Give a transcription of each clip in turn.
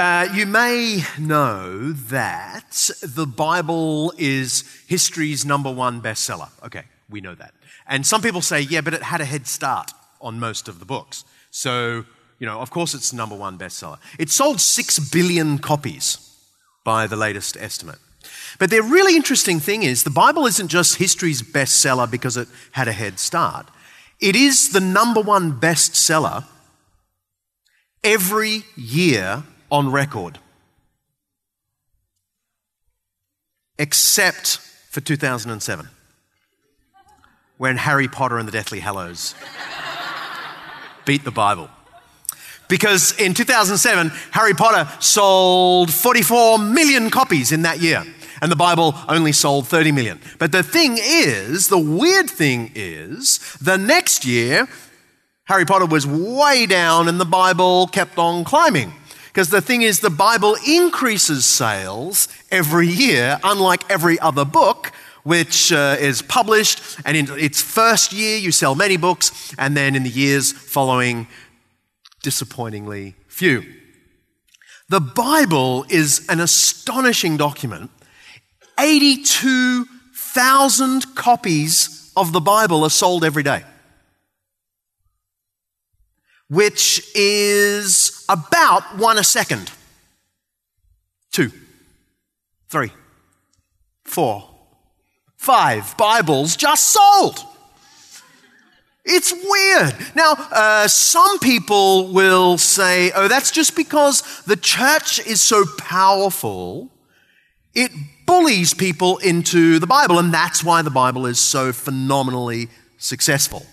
Uh, you may know that the Bible is history's number one bestseller. Okay, we know that. And some people say, yeah, but it had a head start on most of the books. So, you know, of course it's number one bestseller. It sold six billion copies by the latest estimate. But the really interesting thing is the Bible isn't just history's bestseller because it had a head start. It is the number one bestseller every year on record. Except for 2007, when Harry Potter and the Deathly Hallows beat the Bible. Because in 2007, Harry Potter sold 44 million copies in that year, and the Bible only sold 30 million. But the thing is, the weird thing is, the next year, Harry Potter was way down and the Bible kept on climbing. Because the thing is, the Bible increases sales every year, unlike every other book, which uh, is published. And in its first year, you sell many books, and then in the years following, disappointingly few. The Bible is an astonishing document. 82,000 copies of the Bible are sold every day which is about one a second. Two, three, four, five Bibles just sold. It's weird. Now, uh, some people will say, oh, that's just because the church is so powerful, it bullies people into the Bible, and that's why the Bible is so phenomenally successful.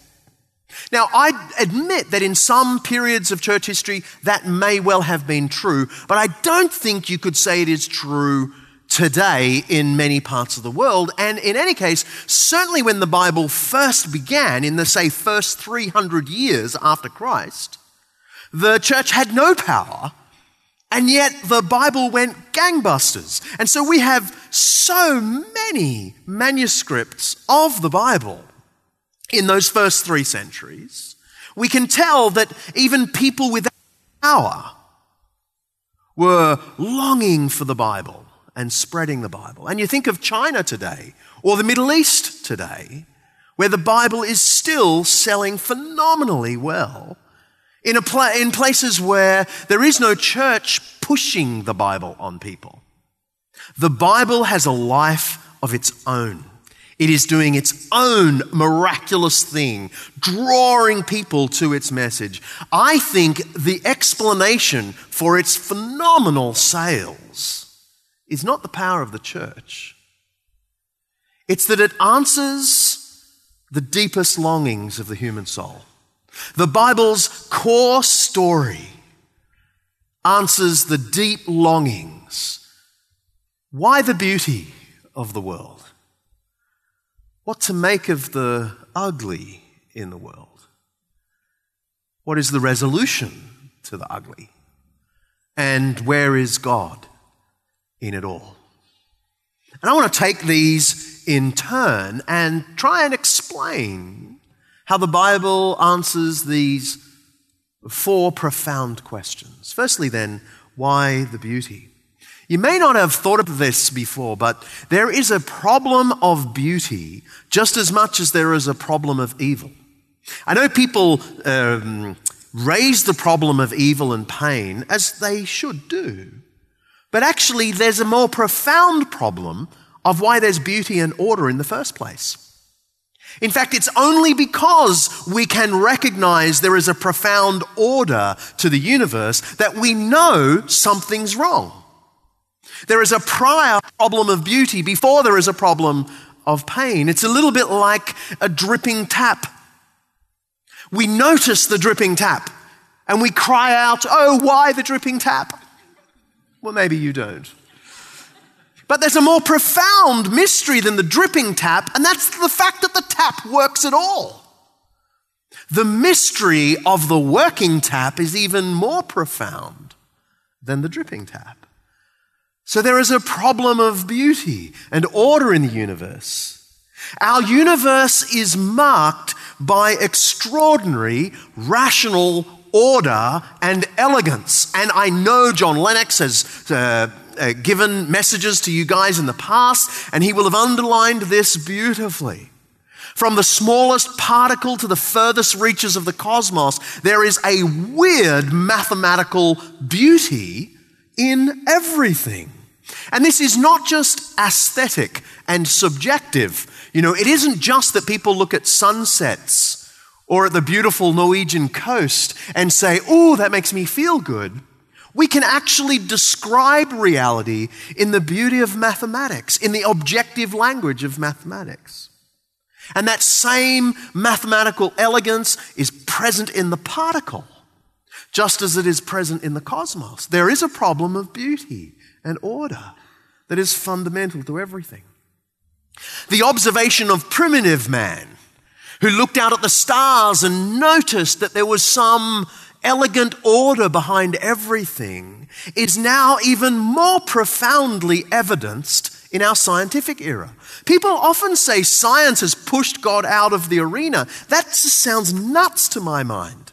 Now, I admit that in some periods of church history that may well have been true, but I don't think you could say it is true today in many parts of the world. And in any case, certainly when the Bible first began, in the, say, first 300 years after Christ, the church had no power, and yet the Bible went gangbusters. And so we have so many manuscripts of the Bible in those first three centuries, we can tell that even people without power were longing for the Bible and spreading the Bible. And you think of China today or the Middle East today, where the Bible is still selling phenomenally well in, pla- in places where there is no church pushing the Bible on people. The Bible has a life of its own. It is doing its own miraculous thing, drawing people to its message. I think the explanation for its phenomenal sales is not the power of the church, it's that it answers the deepest longings of the human soul. The Bible's core story answers the deep longings. Why the beauty of the world? What to make of the ugly in the world. What is the resolution to the ugly? And where is God in it all? And I want to take these in turn and try and explain how the Bible answers these four profound questions. Firstly, then, why the beauty? You may not have thought of this before, but there is a problem of beauty just as much as there is a problem of evil. I know people um, raise the problem of evil and pain as they should do, but actually, there's a more profound problem of why there's beauty and order in the first place. In fact, it's only because we can recognize there is a profound order to the universe that we know something's wrong. There is a prior problem of beauty before there is a problem of pain. It's a little bit like a dripping tap. We notice the dripping tap and we cry out, Oh, why the dripping tap? Well, maybe you don't. But there's a more profound mystery than the dripping tap, and that's the fact that the tap works at all. The mystery of the working tap is even more profound than the dripping tap. So there is a problem of beauty and order in the universe. Our universe is marked by extraordinary rational order and elegance. And I know John Lennox has uh, uh, given messages to you guys in the past, and he will have underlined this beautifully. From the smallest particle to the furthest reaches of the cosmos, there is a weird mathematical beauty in everything. And this is not just aesthetic and subjective. You know, it isn't just that people look at sunsets or at the beautiful Norwegian coast and say, oh, that makes me feel good. We can actually describe reality in the beauty of mathematics, in the objective language of mathematics. And that same mathematical elegance is present in the particle, just as it is present in the cosmos. There is a problem of beauty and order that is fundamental to everything. The observation of primitive man, who looked out at the stars and noticed that there was some elegant order behind everything, is now even more profoundly evidenced in our scientific era. People often say science has pushed God out of the arena. That just sounds nuts to my mind.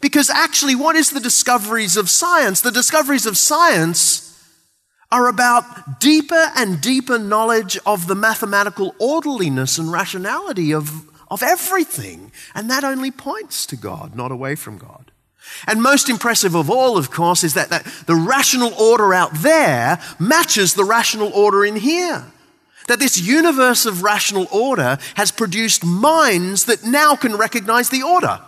Because actually, what is the discoveries of science? The discoveries of science are about deeper and deeper knowledge of the mathematical orderliness and rationality of, of everything. And that only points to God, not away from God. And most impressive of all, of course, is that, that the rational order out there matches the rational order in here. That this universe of rational order has produced minds that now can recognize the order.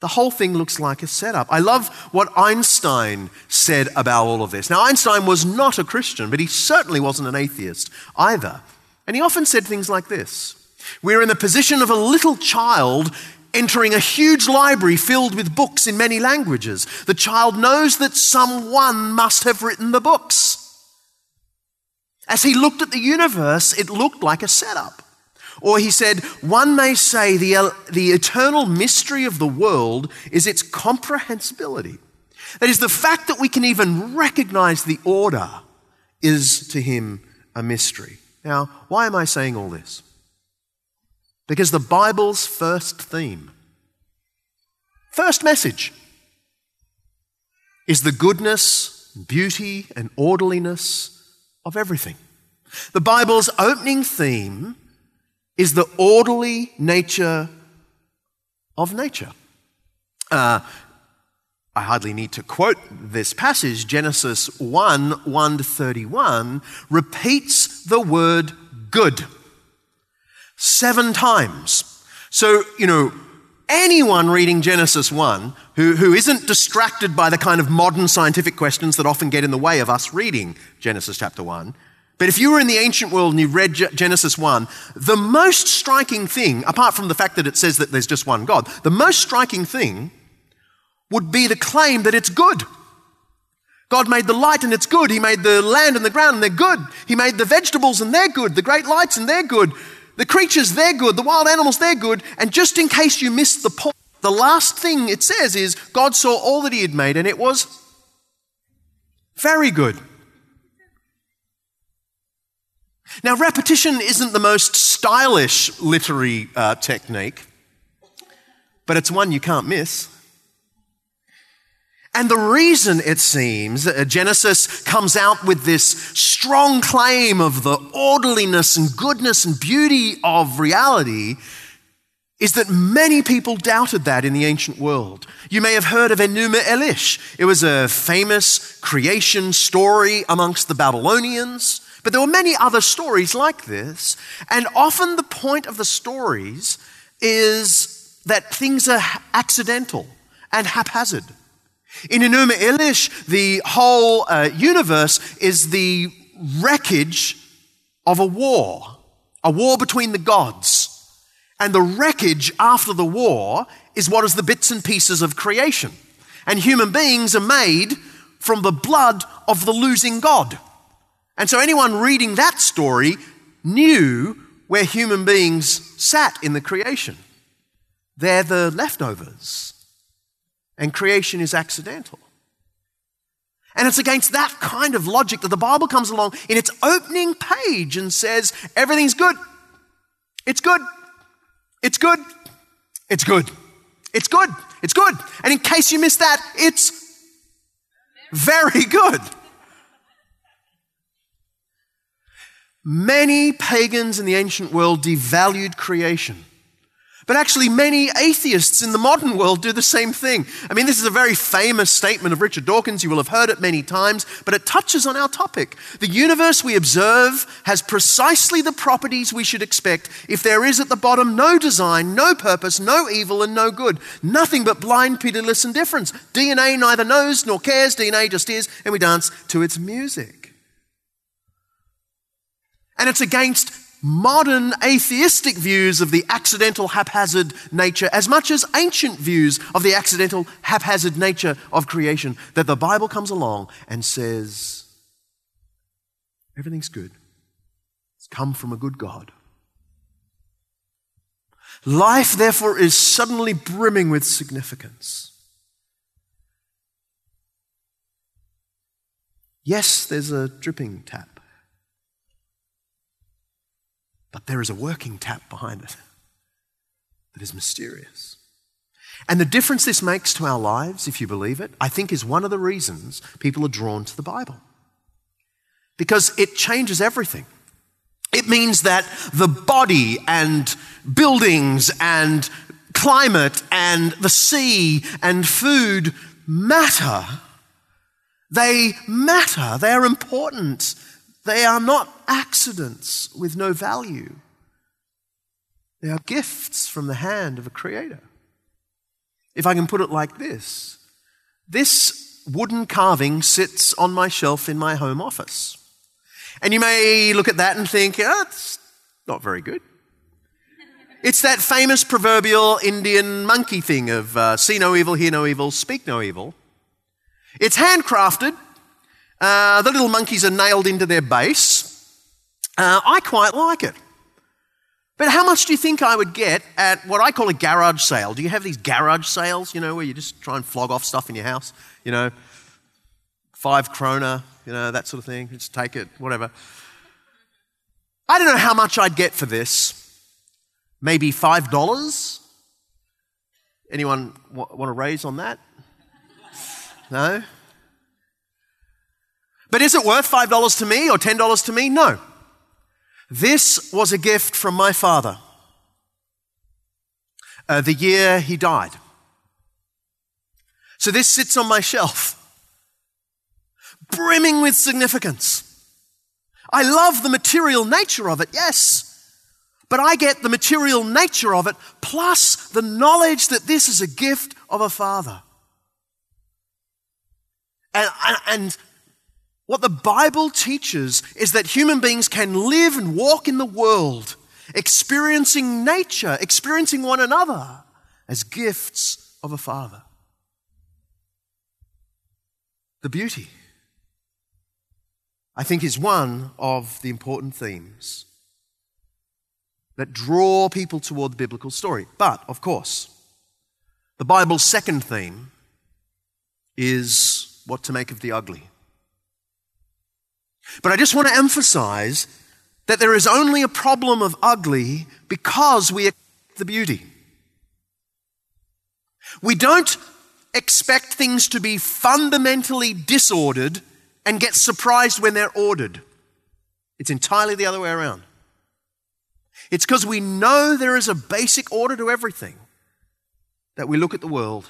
The whole thing looks like a setup. I love what Einstein said about all of this. Now, Einstein was not a Christian, but he certainly wasn't an atheist either. And he often said things like this We're in the position of a little child entering a huge library filled with books in many languages. The child knows that someone must have written the books. As he looked at the universe, it looked like a setup. Or he said, one may say the, the eternal mystery of the world is its comprehensibility. That is, the fact that we can even recognize the order is to him a mystery. Now, why am I saying all this? Because the Bible's first theme, first message, is the goodness, beauty, and orderliness of everything. The Bible's opening theme is the orderly nature of nature. Uh, I hardly need to quote this passage. Genesis 1 1 31 repeats the word good seven times. So, you know, anyone reading Genesis 1 who, who isn't distracted by the kind of modern scientific questions that often get in the way of us reading Genesis chapter 1, but if you were in the ancient world and you read Genesis 1, the most striking thing, apart from the fact that it says that there's just one God, the most striking thing would be the claim that it's good. God made the light and it's good. He made the land and the ground and they're good. He made the vegetables and they're good. The great lights and they're good. The creatures, they're good. The wild animals, they're good. And just in case you missed the point, the last thing it says is God saw all that He had made and it was very good. Now, repetition isn't the most stylish literary uh, technique, but it's one you can't miss. And the reason it seems that Genesis comes out with this strong claim of the orderliness and goodness and beauty of reality is that many people doubted that in the ancient world. You may have heard of Enuma Elish. It was a famous creation story amongst the Babylonians. But there were many other stories like this. And often the point of the stories is that things are accidental and haphazard. In Enuma Elish, the whole uh, universe is the wreckage of a war, a war between the gods. And the wreckage after the war is what is the bits and pieces of creation. And human beings are made from the blood of the losing God. And so anyone reading that story knew where human beings sat in the creation. They're the leftovers. And creation is accidental. And it's against that kind of logic that the Bible comes along in its opening page and says, everything's good. It's good. It's good. It's good. It's good. It's good. And in case you missed that, it's very good. Many pagans in the ancient world devalued creation. But actually, many atheists in the modern world do the same thing. I mean, this is a very famous statement of Richard Dawkins. You will have heard it many times, but it touches on our topic. The universe we observe has precisely the properties we should expect if there is at the bottom no design, no purpose, no evil, and no good. Nothing but blind, pitiless indifference. DNA neither knows nor cares, DNA just is, and we dance to its music. And it's against modern atheistic views of the accidental, haphazard nature as much as ancient views of the accidental, haphazard nature of creation that the Bible comes along and says, everything's good. It's come from a good God. Life, therefore, is suddenly brimming with significance. Yes, there's a dripping tap. But there is a working tap behind it that is mysterious. And the difference this makes to our lives, if you believe it, I think is one of the reasons people are drawn to the Bible. Because it changes everything. It means that the body and buildings and climate and the sea and food matter. They matter. They are important. They are not accidents with no value. They are gifts from the hand of a creator. If I can put it like this this wooden carving sits on my shelf in my home office. And you may look at that and think, oh, it's not very good. It's that famous proverbial Indian monkey thing of uh, see no evil, hear no evil, speak no evil. It's handcrafted, uh, the little monkeys are nailed into their base. Uh, I quite like it. But how much do you think I would get at what I call a garage sale? Do you have these garage sales, you know, where you just try and flog off stuff in your house? You know, five krona, you know, that sort of thing. Just take it, whatever. I don't know how much I'd get for this. Maybe $5? Anyone want to raise on that? No? But is it worth $5 to me or $10 to me? No. This was a gift from my father uh, the year he died. So this sits on my shelf, brimming with significance. I love the material nature of it, yes. But I get the material nature of it plus the knowledge that this is a gift of a father. And, and, what the Bible teaches is that human beings can live and walk in the world, experiencing nature, experiencing one another as gifts of a Father. The beauty, I think, is one of the important themes that draw people toward the biblical story. But, of course, the Bible's second theme is what to make of the ugly. But I just want to emphasize that there is only a problem of ugly because we accept the beauty. We don't expect things to be fundamentally disordered and get surprised when they're ordered. It's entirely the other way around. It's because we know there is a basic order to everything that we look at the world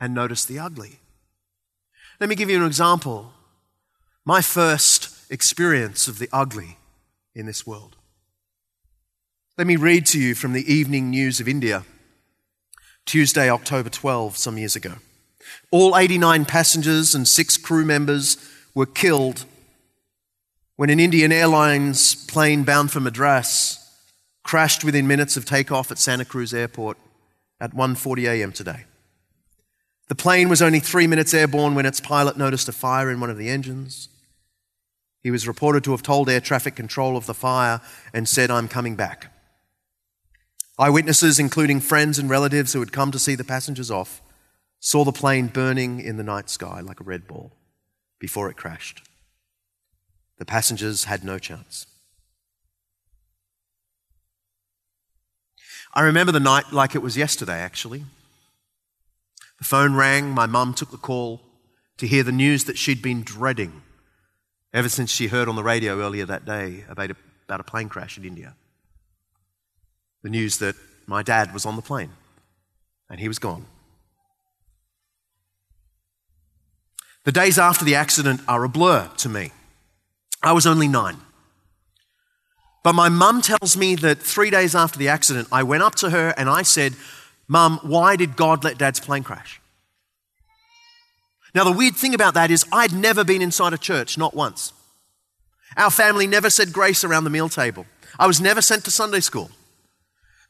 and notice the ugly. Let me give you an example. My first experience of the ugly in this world. Let me read to you from the Evening News of India, Tuesday, October 12, some years ago. All 89 passengers and six crew members were killed when an Indian Airlines plane bound for Madras crashed within minutes of takeoff at Santa Cruz Airport at 1:40 a.m. today. The plane was only 3 minutes airborne when its pilot noticed a fire in one of the engines. He was reported to have told air traffic control of the fire and said, I'm coming back. Eyewitnesses, including friends and relatives who had come to see the passengers off, saw the plane burning in the night sky like a red ball before it crashed. The passengers had no chance. I remember the night like it was yesterday, actually. The phone rang, my mum took the call to hear the news that she'd been dreading ever since she heard on the radio earlier that day about a, about a plane crash in India. The news that my dad was on the plane and he was gone. The days after the accident are a blur to me. I was only nine. But my mum tells me that three days after the accident, I went up to her and I said, Mum, why did God let dad's plane crash? Now, the weird thing about that is I'd never been inside a church, not once. Our family never said grace around the meal table. I was never sent to Sunday school.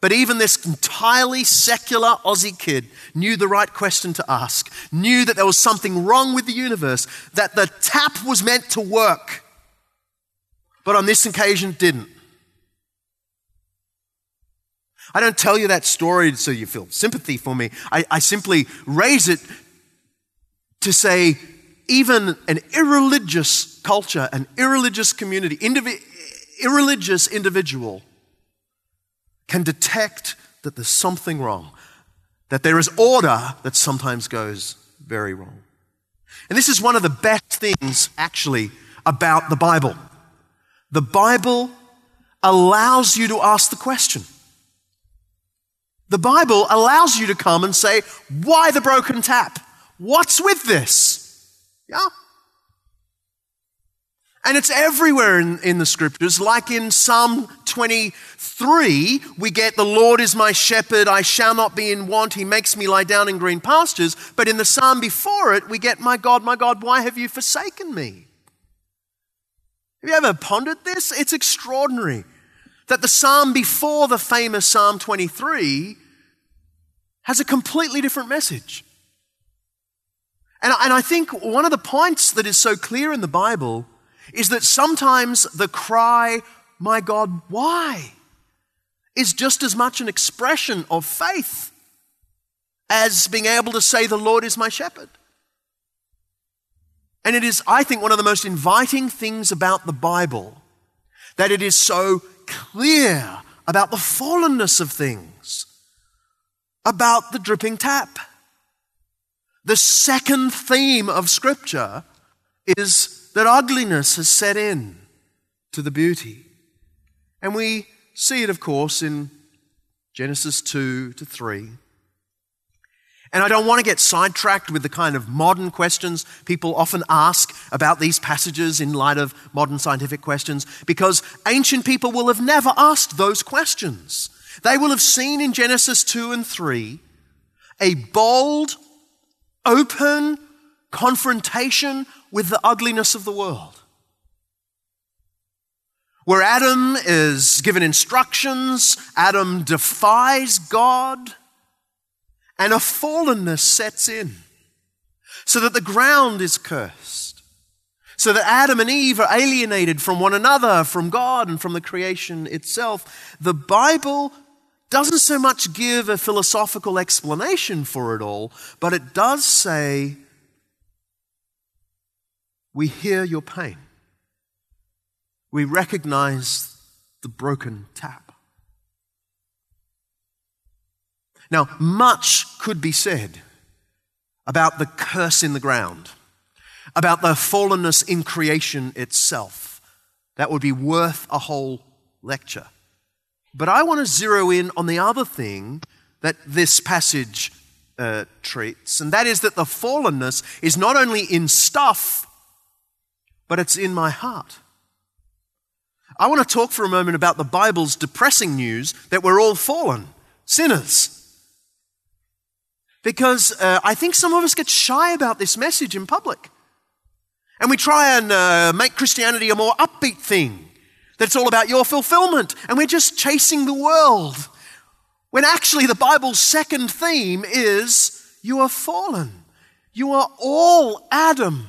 But even this entirely secular Aussie kid knew the right question to ask, knew that there was something wrong with the universe, that the tap was meant to work. But on this occasion, didn't. I don't tell you that story so you feel sympathy for me. I, I simply raise it to say, even an irreligious culture, an irreligious community, indivi- irreligious individual can detect that there's something wrong, that there is order that sometimes goes very wrong. And this is one of the best things, actually, about the Bible. The Bible allows you to ask the question. The Bible allows you to come and say, Why the broken tap? What's with this? Yeah. And it's everywhere in, in the scriptures, like in Psalm 23, we get, The Lord is my shepherd, I shall not be in want, he makes me lie down in green pastures. But in the psalm before it, we get, My God, my God, why have you forsaken me? Have you ever pondered this? It's extraordinary that the psalm before the famous Psalm 23 has a completely different message. And, and I think one of the points that is so clear in the Bible is that sometimes the cry, My God, why? is just as much an expression of faith as being able to say, The Lord is my shepherd. And it is, I think, one of the most inviting things about the Bible that it is so clear about the fallenness of things, about the dripping tap. The second theme of Scripture is that ugliness has set in to the beauty. And we see it, of course, in Genesis 2 to 3. And I don't want to get sidetracked with the kind of modern questions people often ask about these passages in light of modern scientific questions, because ancient people will have never asked those questions. They will have seen in Genesis 2 and 3 a bold, open confrontation with the ugliness of the world. Where Adam is given instructions, Adam defies God and a fallenness sets in, so that the ground is cursed, so that Adam and Eve are alienated from one another, from God, and from the creation itself. The Bible doesn't so much give a philosophical explanation for it all, but it does say, We hear your pain. We recognize the broken tap. Now, much could be said about the curse in the ground, about the fallenness in creation itself. That would be worth a whole lecture. But I want to zero in on the other thing that this passage uh, treats, and that is that the fallenness is not only in stuff, but it's in my heart. I want to talk for a moment about the Bible's depressing news that we're all fallen, sinners. Because uh, I think some of us get shy about this message in public. And we try and uh, make Christianity a more upbeat thing, that it's all about your fulfillment, and we're just chasing the world. When actually, the Bible's second theme is you are fallen. You are all Adam.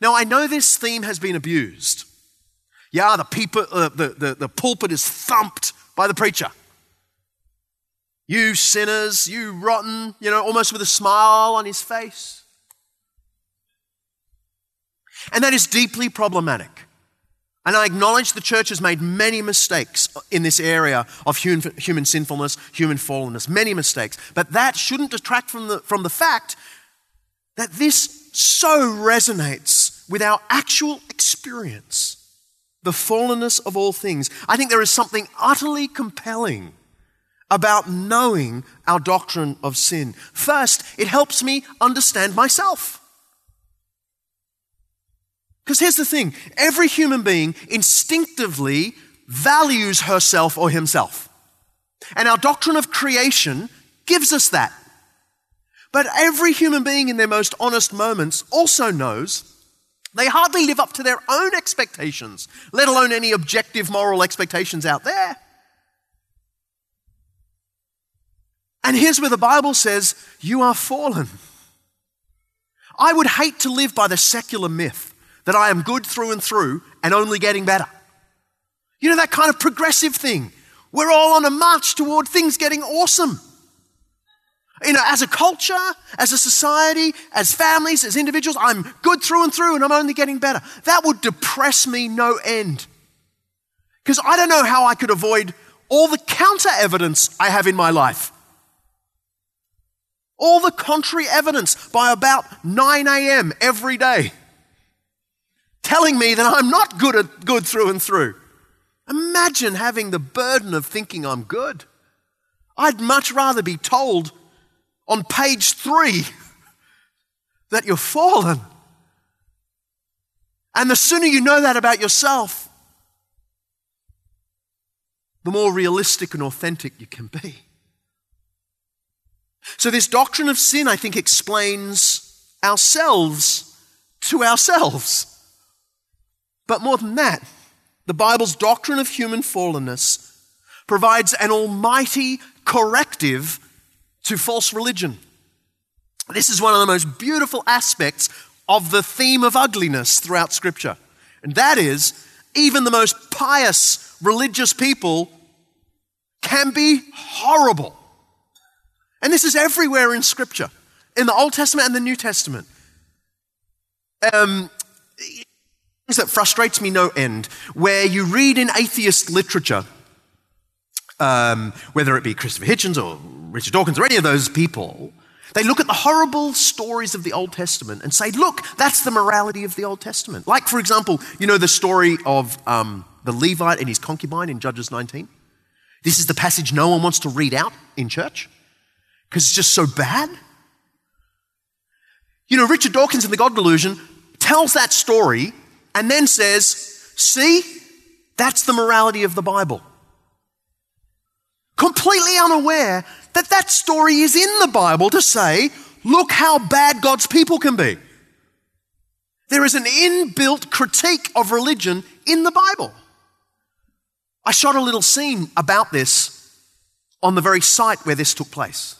Now, I know this theme has been abused. Yeah, the, people, uh, the, the, the pulpit is thumped by the preacher. You sinners, you rotten, you know, almost with a smile on his face. And that is deeply problematic. And I acknowledge the church has made many mistakes in this area of human, sinfulness, human fallenness, many mistakes. But that shouldn't detract from the, from the fact that this so resonates with our actual experience the fallenness of all things. I think there is something utterly compelling about knowing our doctrine of sin. First, it helps me understand myself. Because here's the thing every human being instinctively values herself or himself. And our doctrine of creation gives us that. But every human being in their most honest moments also knows they hardly live up to their own expectations, let alone any objective moral expectations out there. And here's where the Bible says, You are fallen. I would hate to live by the secular myth that I am good through and through and only getting better. You know, that kind of progressive thing. We're all on a march toward things getting awesome. You know, as a culture, as a society, as families, as individuals, I'm good through and through and I'm only getting better. That would depress me no end. Because I don't know how I could avoid all the counter evidence I have in my life. All the contrary evidence by about 9 a.m. every day telling me that I'm not good, at, good through and through. Imagine having the burden of thinking I'm good. I'd much rather be told on page three that you're fallen. And the sooner you know that about yourself, the more realistic and authentic you can be. So, this doctrine of sin, I think, explains ourselves to ourselves. But more than that, the Bible's doctrine of human fallenness provides an almighty corrective to false religion. This is one of the most beautiful aspects of the theme of ugliness throughout Scripture. And that is, even the most pious religious people can be horrible. And this is everywhere in Scripture, in the Old Testament and the New Testament. Um, that frustrates me no end, where you read in atheist literature, um, whether it be Christopher Hitchens or Richard Dawkins or any of those people, they look at the horrible stories of the Old Testament and say, look, that's the morality of the Old Testament. Like, for example, you know the story of um, the Levite and his concubine in Judges 19? This is the passage no one wants to read out in church because it's just so bad. You know, Richard Dawkins in The God Delusion tells that story and then says, See, that's the morality of the Bible. Completely unaware that that story is in the Bible to say, look how bad God's people can be. There is an inbuilt critique of religion in the Bible. I shot a little scene about this on the very site where this took place.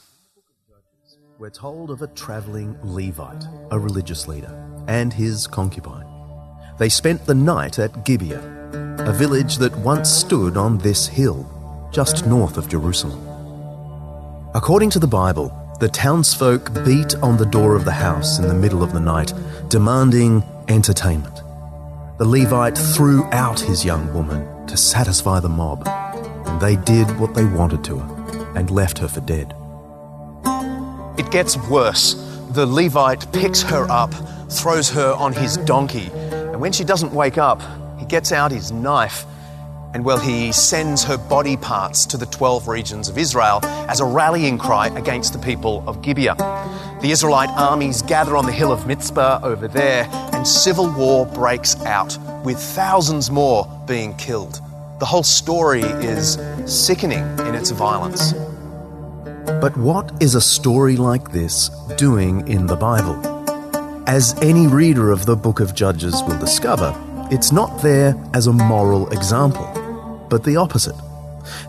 We're told of a traveling Levite, a religious leader, and his concubine. They spent the night at Gibeah, a village that once stood on this hill, just north of Jerusalem. According to the Bible, the townsfolk beat on the door of the house in the middle of the night, demanding entertainment. The Levite threw out his young woman to satisfy the mob, and they did what they wanted to her and left her for dead. It gets worse. The Levite picks her up, throws her on his donkey, and when she doesn't wake up, he gets out his knife and, well, he sends her body parts to the 12 regions of Israel as a rallying cry against the people of Gibeah. The Israelite armies gather on the hill of Mizpah over there, and civil war breaks out, with thousands more being killed. The whole story is sickening in its violence. But what is a story like this doing in the Bible? As any reader of the book of Judges will discover, it's not there as a moral example, but the opposite.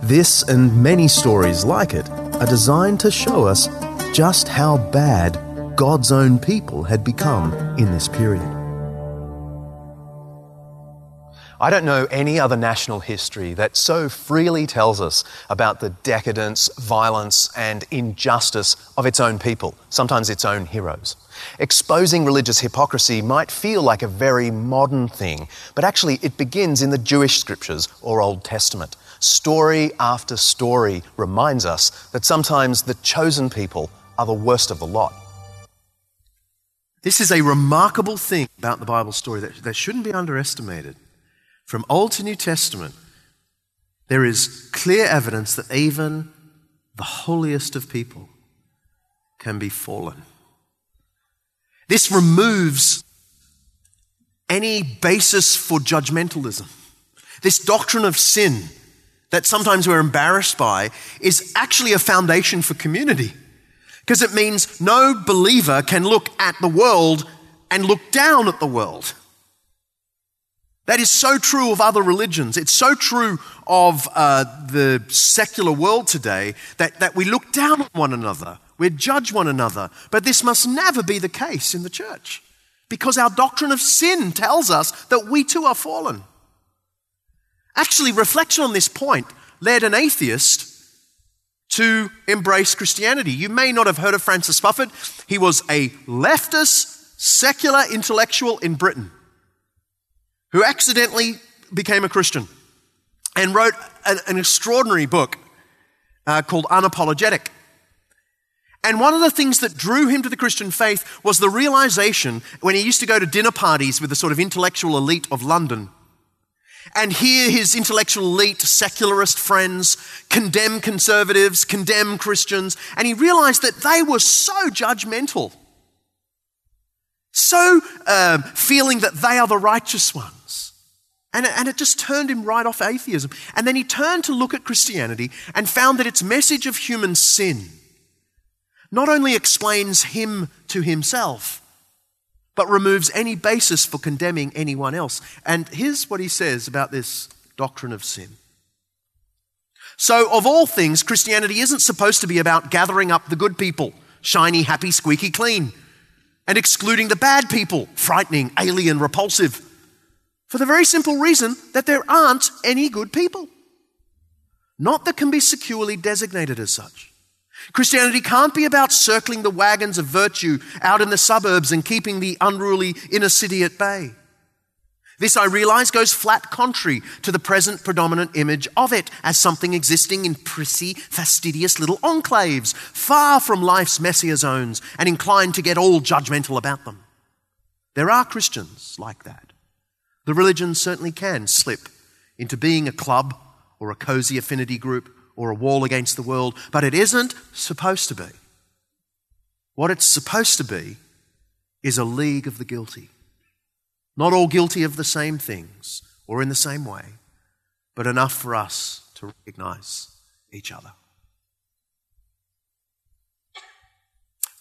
This and many stories like it are designed to show us just how bad God's own people had become in this period. I don't know any other national history that so freely tells us about the decadence, violence, and injustice of its own people, sometimes its own heroes. Exposing religious hypocrisy might feel like a very modern thing, but actually it begins in the Jewish scriptures or Old Testament. Story after story reminds us that sometimes the chosen people are the worst of the lot. This is a remarkable thing about the Bible story that, that shouldn't be underestimated. From Old to New Testament, there is clear evidence that even the holiest of people can be fallen. This removes any basis for judgmentalism. This doctrine of sin that sometimes we're embarrassed by is actually a foundation for community. Because it means no believer can look at the world and look down at the world. That is so true of other religions. It's so true of uh, the secular world today that, that we look down on one another, we judge one another. But this must never be the case in the church because our doctrine of sin tells us that we too are fallen. Actually, reflection on this point led an atheist to embrace Christianity. You may not have heard of Francis Spufford. He was a leftist, secular intellectual in Britain who accidentally became a Christian and wrote an, an extraordinary book uh, called Unapologetic. And one of the things that drew him to the Christian faith was the realization when he used to go to dinner parties with the sort of intellectual elite of London and hear his intellectual elite, secularist friends condemn conservatives, condemn Christians, and he realized that they were so judgmental, so uh, feeling that they are the righteous ones. And and it just turned him right off atheism. And then he turned to look at Christianity and found that its message of human sin not only explains him to himself, but removes any basis for condemning anyone else. And here's what he says about this doctrine of sin. So, of all things, Christianity isn't supposed to be about gathering up the good people, shiny, happy, squeaky clean, and excluding the bad people, frightening, alien, repulsive for the very simple reason that there aren't any good people. Not that can be securely designated as such. Christianity can't be about circling the wagons of virtue out in the suburbs and keeping the unruly inner city at bay. This, I realize, goes flat contrary to the present predominant image of it as something existing in prissy, fastidious little enclaves, far from life's messier zones and inclined to get all judgmental about them. There are Christians like that. The religion certainly can slip into being a club or a cozy affinity group or a wall against the world, but it isn't supposed to be. What it's supposed to be is a league of the guilty. Not all guilty of the same things or in the same way, but enough for us to recognize each other.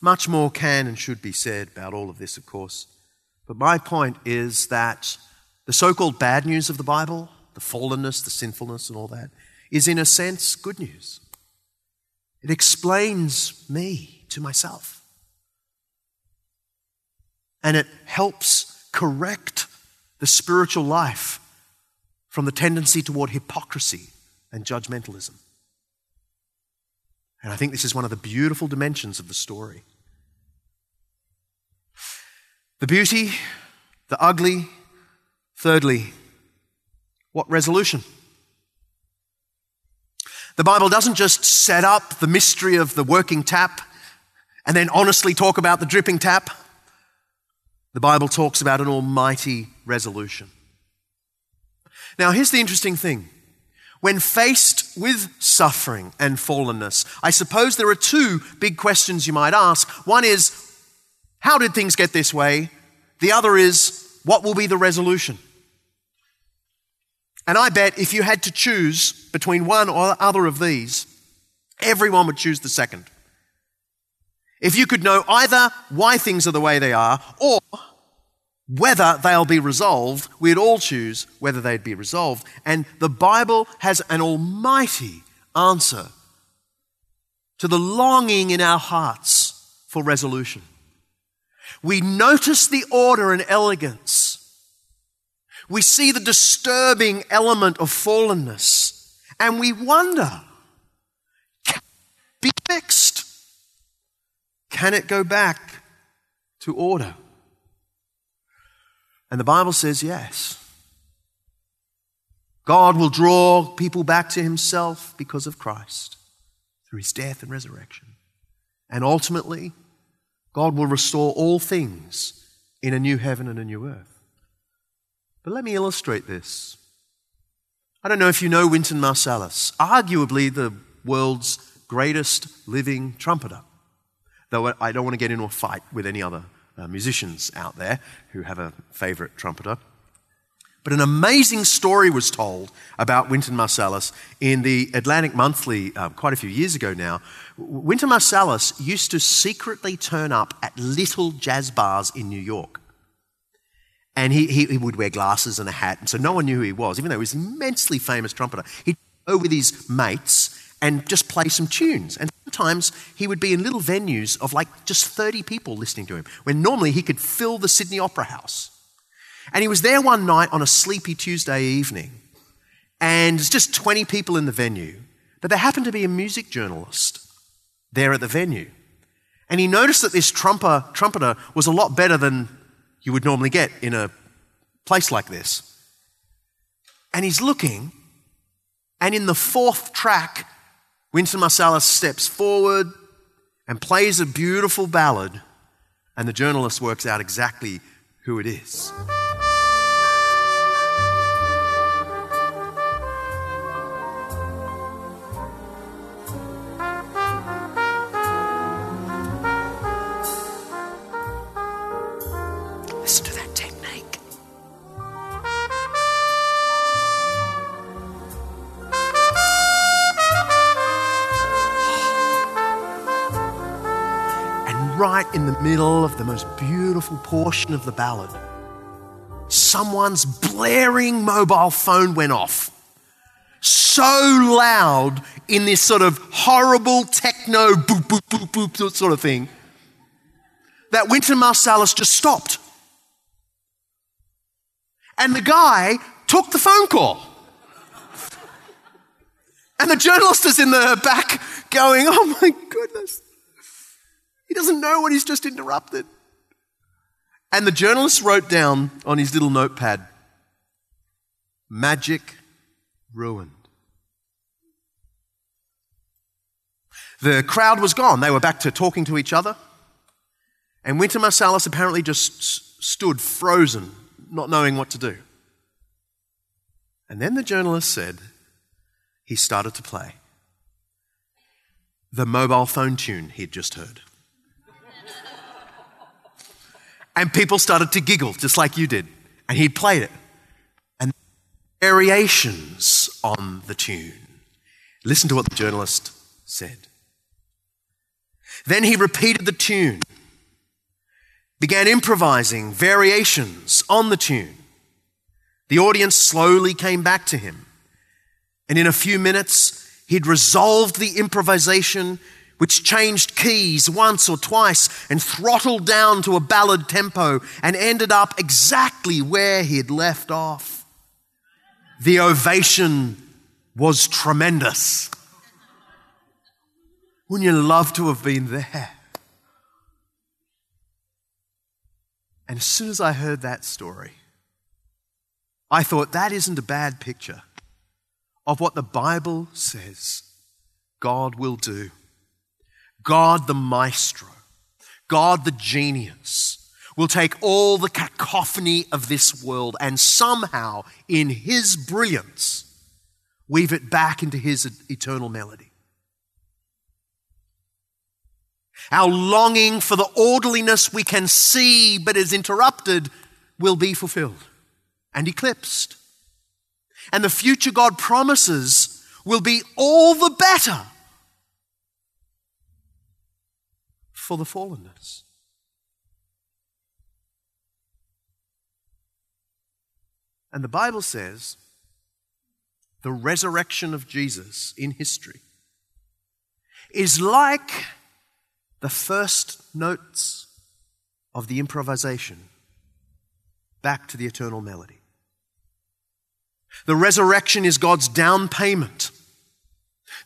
Much more can and should be said about all of this, of course, but my point is that the so called bad news of the Bible, the fallenness, the sinfulness, and all that, is in a sense good news. It explains me to myself. And it helps correct the spiritual life from the tendency toward hypocrisy and judgmentalism. And I think this is one of the beautiful dimensions of the story. The beauty, the ugly, Thirdly, what resolution? The Bible doesn't just set up the mystery of the working tap and then honestly talk about the dripping tap. The Bible talks about an almighty resolution. Now, here's the interesting thing. When faced with suffering and fallenness, I suppose there are two big questions you might ask. One is, how did things get this way? The other is, what will be the resolution? And I bet if you had to choose between one or other of these, everyone would choose the second. If you could know either why things are the way they are or whether they'll be resolved, we'd all choose whether they'd be resolved. And the Bible has an almighty answer to the longing in our hearts for resolution. We notice the order and elegance We see the disturbing element of fallenness and we wonder can it be fixed? Can it go back to order? And the Bible says yes. God will draw people back to himself because of Christ through his death and resurrection. And ultimately, God will restore all things in a new heaven and a new earth. But let me illustrate this. I don't know if you know Wynton Marsalis, arguably the world's greatest living trumpeter. Though I don't want to get into a fight with any other uh, musicians out there who have a favorite trumpeter. But an amazing story was told about Wynton Marsalis in the Atlantic Monthly uh, quite a few years ago now. Wynton Marsalis used to secretly turn up at little jazz bars in New York. And he, he, he, would wear glasses and a hat, and so no one knew who he was, even though he was an immensely famous trumpeter. He'd go with his mates and just play some tunes. And sometimes he would be in little venues of like just 30 people listening to him, when normally he could fill the Sydney Opera House. And he was there one night on a sleepy Tuesday evening, and there's just 20 people in the venue, but there happened to be a music journalist there at the venue. And he noticed that this trumper, trumpeter was a lot better than you would normally get in a place like this. And he's looking, and in the fourth track, Wynton Marsalis steps forward and plays a beautiful ballad, and the journalist works out exactly who it is. In the middle of the most beautiful portion of the ballad, someone's blaring mobile phone went off. So loud in this sort of horrible techno boop, boop, boop, boop sort of thing that Wynton Marsalis just stopped. And the guy took the phone call. And the journalist is in the back going, Oh my goodness. Doesn't know what he's just interrupted. And the journalist wrote down on his little notepad magic ruined. The crowd was gone. They were back to talking to each other. And Wynton Marsalis apparently just stood frozen, not knowing what to do. And then the journalist said he started to play the mobile phone tune he'd just heard. And people started to giggle, just like you did. And he'd played it. And variations on the tune. Listen to what the journalist said. Then he repeated the tune, began improvising variations on the tune. The audience slowly came back to him. And in a few minutes, he'd resolved the improvisation which changed keys once or twice and throttled down to a ballad tempo and ended up exactly where he'd left off. The ovation was tremendous. Wouldn't you love to have been there? And as soon as I heard that story, I thought that isn't a bad picture of what the Bible says God will do God the maestro, God the genius, will take all the cacophony of this world and somehow, in his brilliance, weave it back into his eternal melody. Our longing for the orderliness we can see but is interrupted will be fulfilled and eclipsed. And the future God promises will be all the better for the fallenness. And the Bible says the resurrection of Jesus in history is like the first notes of the improvisation back to the eternal melody. The resurrection is God's down payment.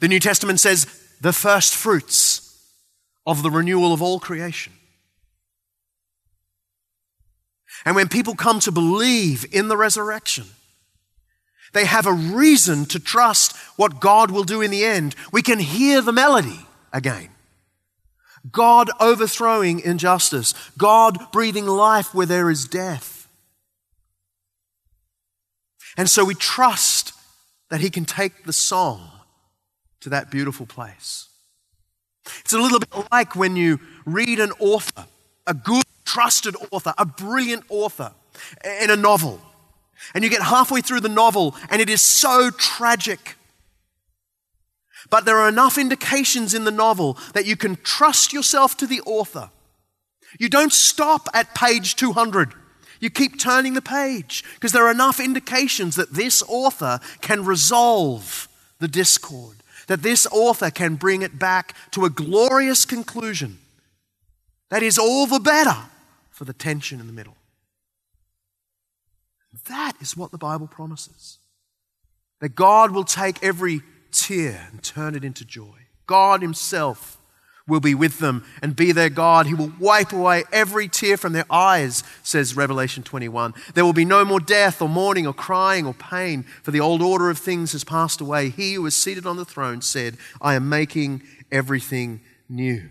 The New Testament says the first fruits of the renewal of all creation. And when people come to believe in the resurrection, they have a reason to trust what God will do in the end. We can hear the melody again. God overthrowing injustice, God breathing life where there is death. And so we trust that He can take the song to that beautiful place. It's a little bit like when you read an author, a good, trusted author, a brilliant author in a novel, and you get halfway through the novel and it is so tragic. But there are enough indications in the novel that you can trust yourself to the author. You don't stop at page 200. You keep turning the page because there are enough indications that this author can resolve the discord that this author can bring it back to a glorious conclusion that is all the better for the tension in the middle. That is what the Bible promises. That God will take every tear and turn it into joy. God Himself will be with them and be their God. He will wipe away every tear from their eyes, says Revelation 21. There will be no more death or mourning or crying or pain, for the old order of things has passed away. He who is seated on the throne said, I am making everything new.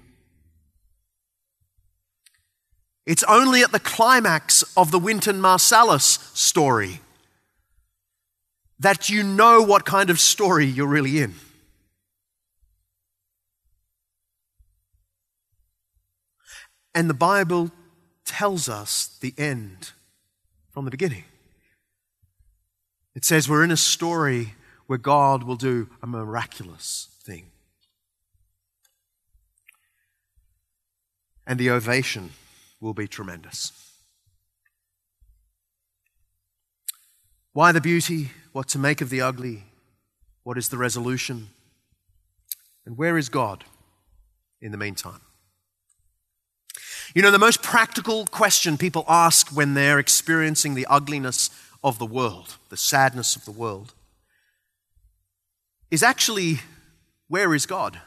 It's only at the climax of the Wynton Marsalis story that you know what kind of story you're really in. And the Bible tells us the end from the beginning. It says we're in a story where God will do a miraculous thing. And the ovation will be tremendous. Why the beauty? What to make of the ugly? What is the resolution? And where is God in the meantime? You know, the most practical question people ask when they're experiencing the ugliness of the world, the sadness of the world, is actually where is God?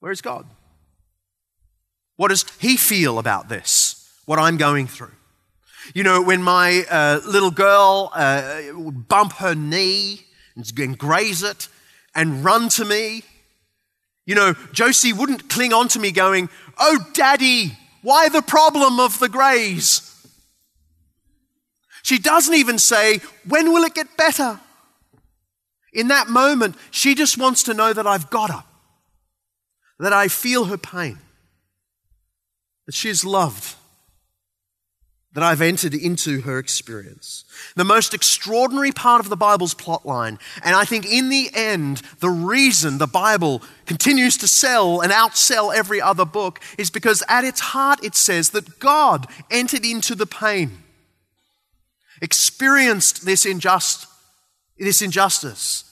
Where is God? What does He feel about this, what I'm going through? You know, when my uh, little girl uh, would bump her knee and graze it and run to me, you know, Josie wouldn't cling on to me going, Oh, daddy, why the problem of the graze? She doesn't even say, When will it get better? In that moment, she just wants to know that I've got her, that I feel her pain, that she's loved that I've entered into her experience. The most extraordinary part of the Bible's plotline, and I think in the end, the reason the Bible continues to sell and outsell every other book is because at its heart it says that God entered into the pain, experienced this, injust, this injustice,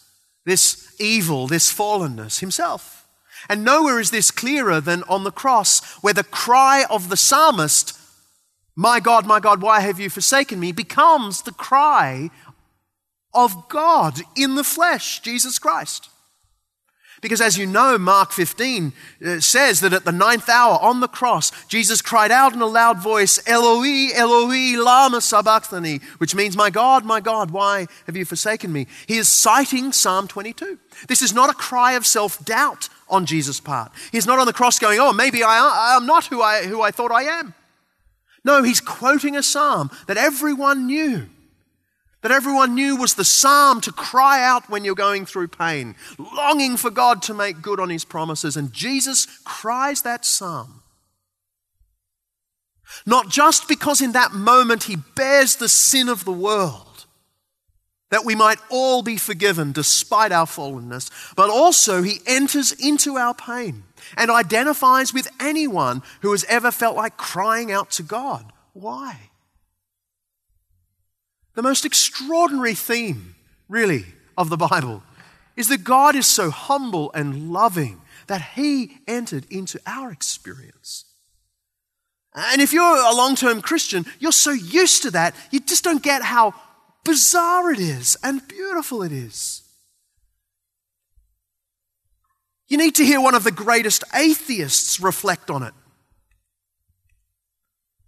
this evil, this fallenness himself. And nowhere is this clearer than on the cross, where the cry of the psalmist my God, my God, why have you forsaken me? becomes the cry of God in the flesh, Jesus Christ. Because as you know, Mark 15 uh, says that at the ninth hour on the cross, Jesus cried out in a loud voice, Eloi, Eloi, lama sabachthani, which means, My God, my God, why have you forsaken me? He is citing Psalm 22. This is not a cry of self doubt on Jesus' part. He's not on the cross going, Oh, maybe I, am not who I, who I thought I am. No, he's quoting a psalm that everyone knew. That everyone knew was the psalm to cry out when you're going through pain, longing for God to make good on his promises. And Jesus cries that psalm. Not just because in that moment he bears the sin of the world, that we might all be forgiven despite our fallenness, but also he enters into our pain and identifies with anyone who has ever felt like crying out to God. Why? The most extraordinary theme, really, of the Bible is that God is so humble and loving that He entered into our experience. And if you're a long term Christian, you're so used to that, you just don't get how bizarre it is and beautiful it is. You need to hear one of the greatest atheists reflect on it.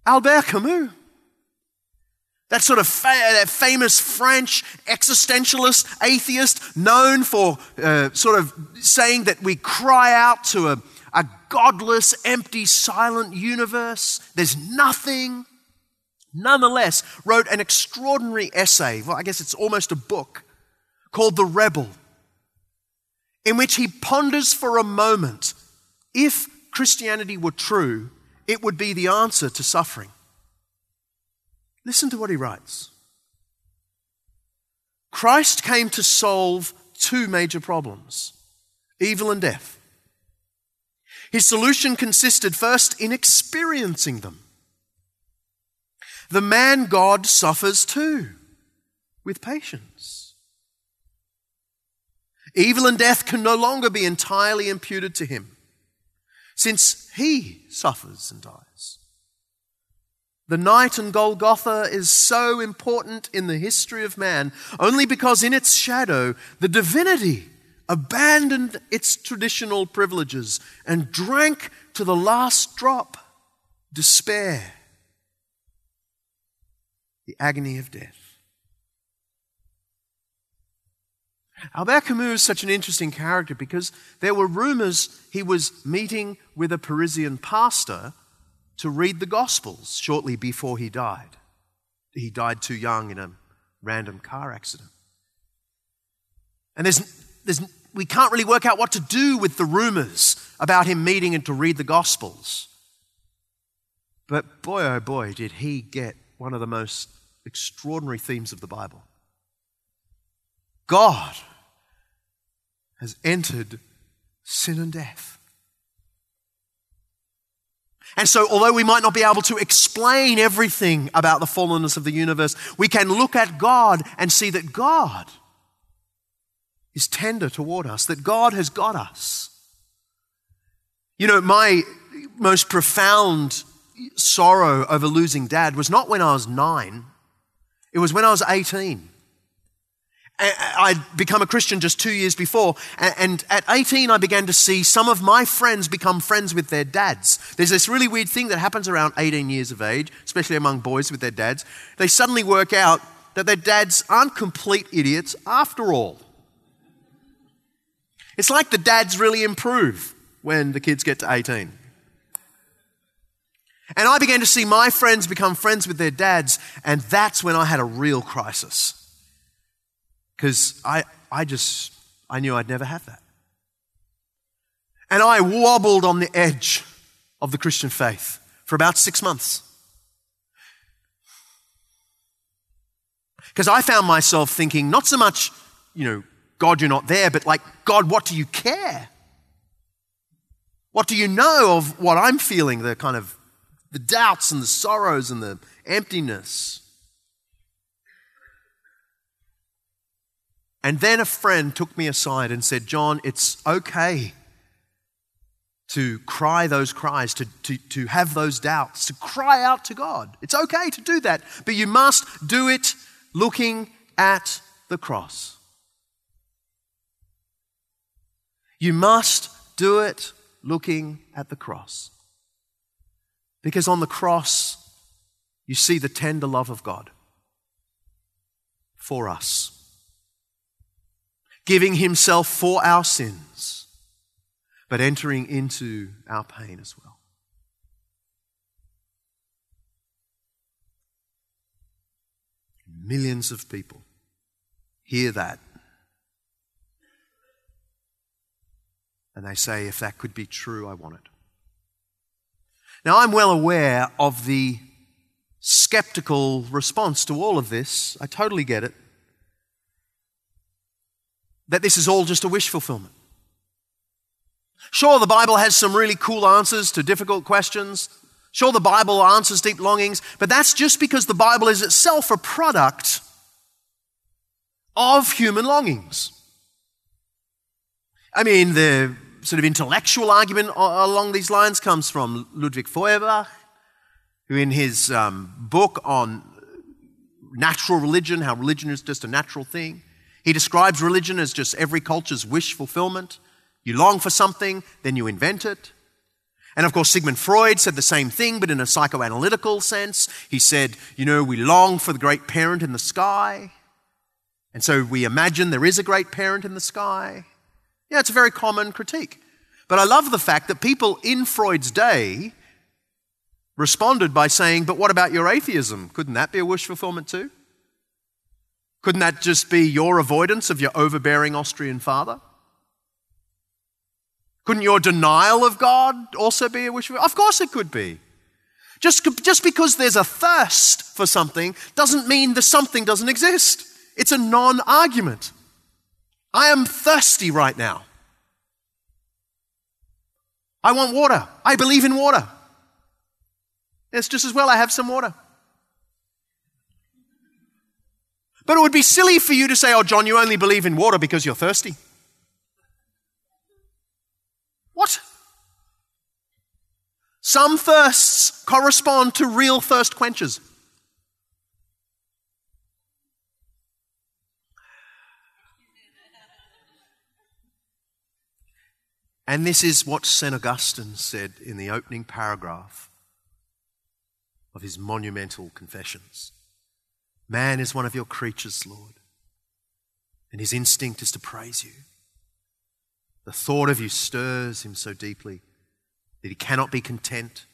Albert Camus. That sort of fa- that famous French existentialist atheist, known for uh, sort of saying that we cry out to a, a godless, empty, silent universe. There's nothing. Nonetheless, wrote an extraordinary essay, well, I guess it's almost a book, called The Rebel, in which he ponders for a moment if Christianity were true, it would be the answer to suffering. Listen to what he writes Christ came to solve two major problems evil and death. His solution consisted first in experiencing them. The man God suffers too, with patience. Evil and death can no longer be entirely imputed to him, since he suffers and dies. The night in Golgotha is so important in the history of man only because in its shadow the divinity abandoned its traditional privileges and drank to the last drop despair, the agony of death. Albert Camus is such an interesting character because there were rumors he was meeting with a Parisian pastor to read the Gospels shortly before he died. He died too young in a random car accident. And there's, there's, we can't really work out what to do with the rumors about him meeting and to read the Gospels. But boy, oh boy, did he get one of the most extraordinary themes of the Bible. God has entered sin and death. And so, although we might not be able to explain everything about the fallenness of the universe, we can look at God and see that God is tender toward us, that God has got us. You know, my most profound sorrow over losing dad was not when I was nine, it was when I was 18. I'd become a Christian just two years before, and at 18, I began to see some of my friends become friends with their dads. There's this really weird thing that happens around 18 years of age, especially among boys with their dads. They suddenly work out that their dads aren't complete idiots after all. It's like the dads really improve when the kids get to 18. And I began to see my friends become friends with their dads, and that's when I had a real crisis because I, I just, I knew I'd never have that. And I wobbled on the edge of the Christian faith for about six months. Because I found myself thinking, not so much, you know, God, you're not there, but like, God, what do you care? What do you know of what I'm feeling, the kind of the doubts and the sorrows and the emptiness? And then a friend took me aside and said, John, it's okay to cry those cries, to, to, to have those doubts, to cry out to God. It's okay to do that, but you must do it looking at the cross. You must do it looking at the cross. Because on the cross, you see the tender love of God for us giving himself for our sins, but entering into our pain as well. Millions of people hear that. And they say, if that could be true, I want it. Now, I'm well aware of the skeptical response to all of this. I totally get it that this is all just a wish fulfillment. Sure, the Bible has some really cool answers to difficult questions. Sure, the Bible answers deep longings, but that's just because the Bible is itself a product of human longings. I mean, the sort of intellectual argument along these lines comes from Ludwig Feuerbach, who, in his um, book on natural religion, how religion is just a natural thing. He describes religion as just every culture's wish fulfillment. You long for something, then you invent it. And of course, Sigmund Freud said the same thing, but in a psychoanalytical sense. He said, you know, we long for the great parent in the sky. And so we imagine there is a great parent in the sky. Yeah, it's a very common critique. But I love the fact that people in Freud's day responded by saying, But what about your atheism? Couldn't that be a wish fulfillment too? Couldn't that just be your avoidance of your overbearing Austrian father? Couldn't your denial of God also be a wish? Of course it could be. Just, just because there's a thirst for something doesn't mean the something doesn't exist. It's a non argument. I am thirsty right now. I want water. I believe in water. It's just as well I have some water. But it would be silly for you to say, oh, John, you only believe in water because you're thirsty. What? Some thirsts correspond to real thirst quenchers. And this is what St. Augustine said in the opening paragraph of his monumental confessions. Man is one of your creatures, Lord, and his instinct is to praise you. The thought of you stirs him so deeply that he cannot be content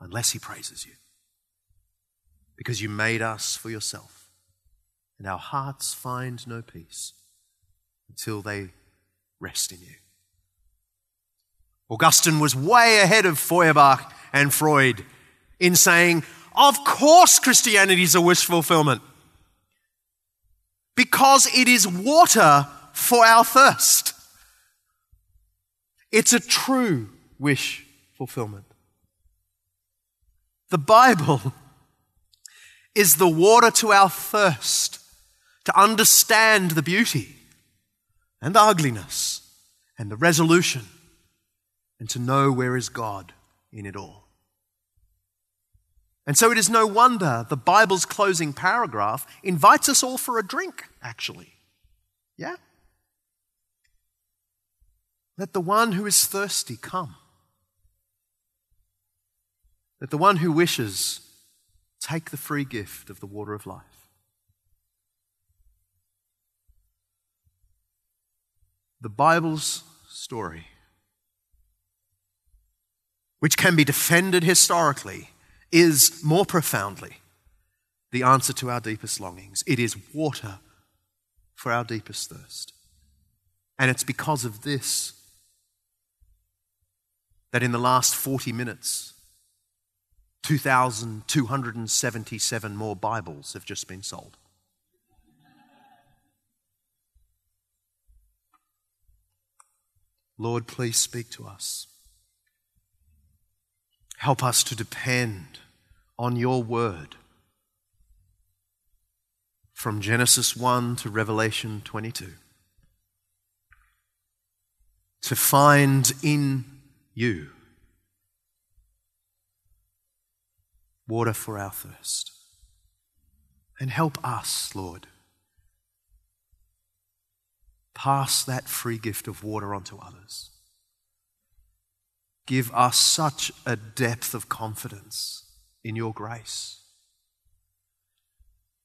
unless he praises you. Because you made us for yourself, and our hearts find no peace until they rest in you. Augustine was way ahead of Feuerbach and Freud in saying, of course, Christianity is a wish fulfillment. Because it is water for our thirst. It's a true wish fulfillment. The Bible is the water to our thirst to understand the beauty and the ugliness and the resolution and to know where is God in it all. And so it is no wonder the Bible's closing paragraph invites us all for a drink, actually. Yeah? Let the one who is thirsty come. Let the one who wishes take the free gift of the water of life. The Bible's story, which can be defended historically is more profoundly the answer to our deepest longings. It is water for our deepest thirst. And it's because of this that in the last 40 minutes, 2,277 more Bibles have just been sold. Lord, please speak to us. Help us to depend on your word. From Genesis 1 to Revelation 22. To find in you water for our thirst. And help us, Lord, pass that free gift of water on to others. Give us such a depth of confidence in your grace.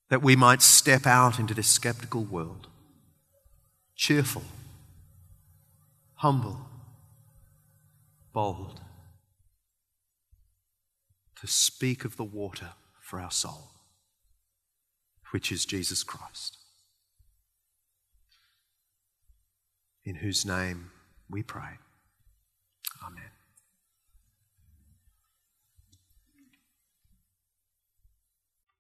That we might step out into this skeptical world, cheerful, humble, bold, to speak of the water for our soul, which is Jesus Christ, in whose name we pray. Amen.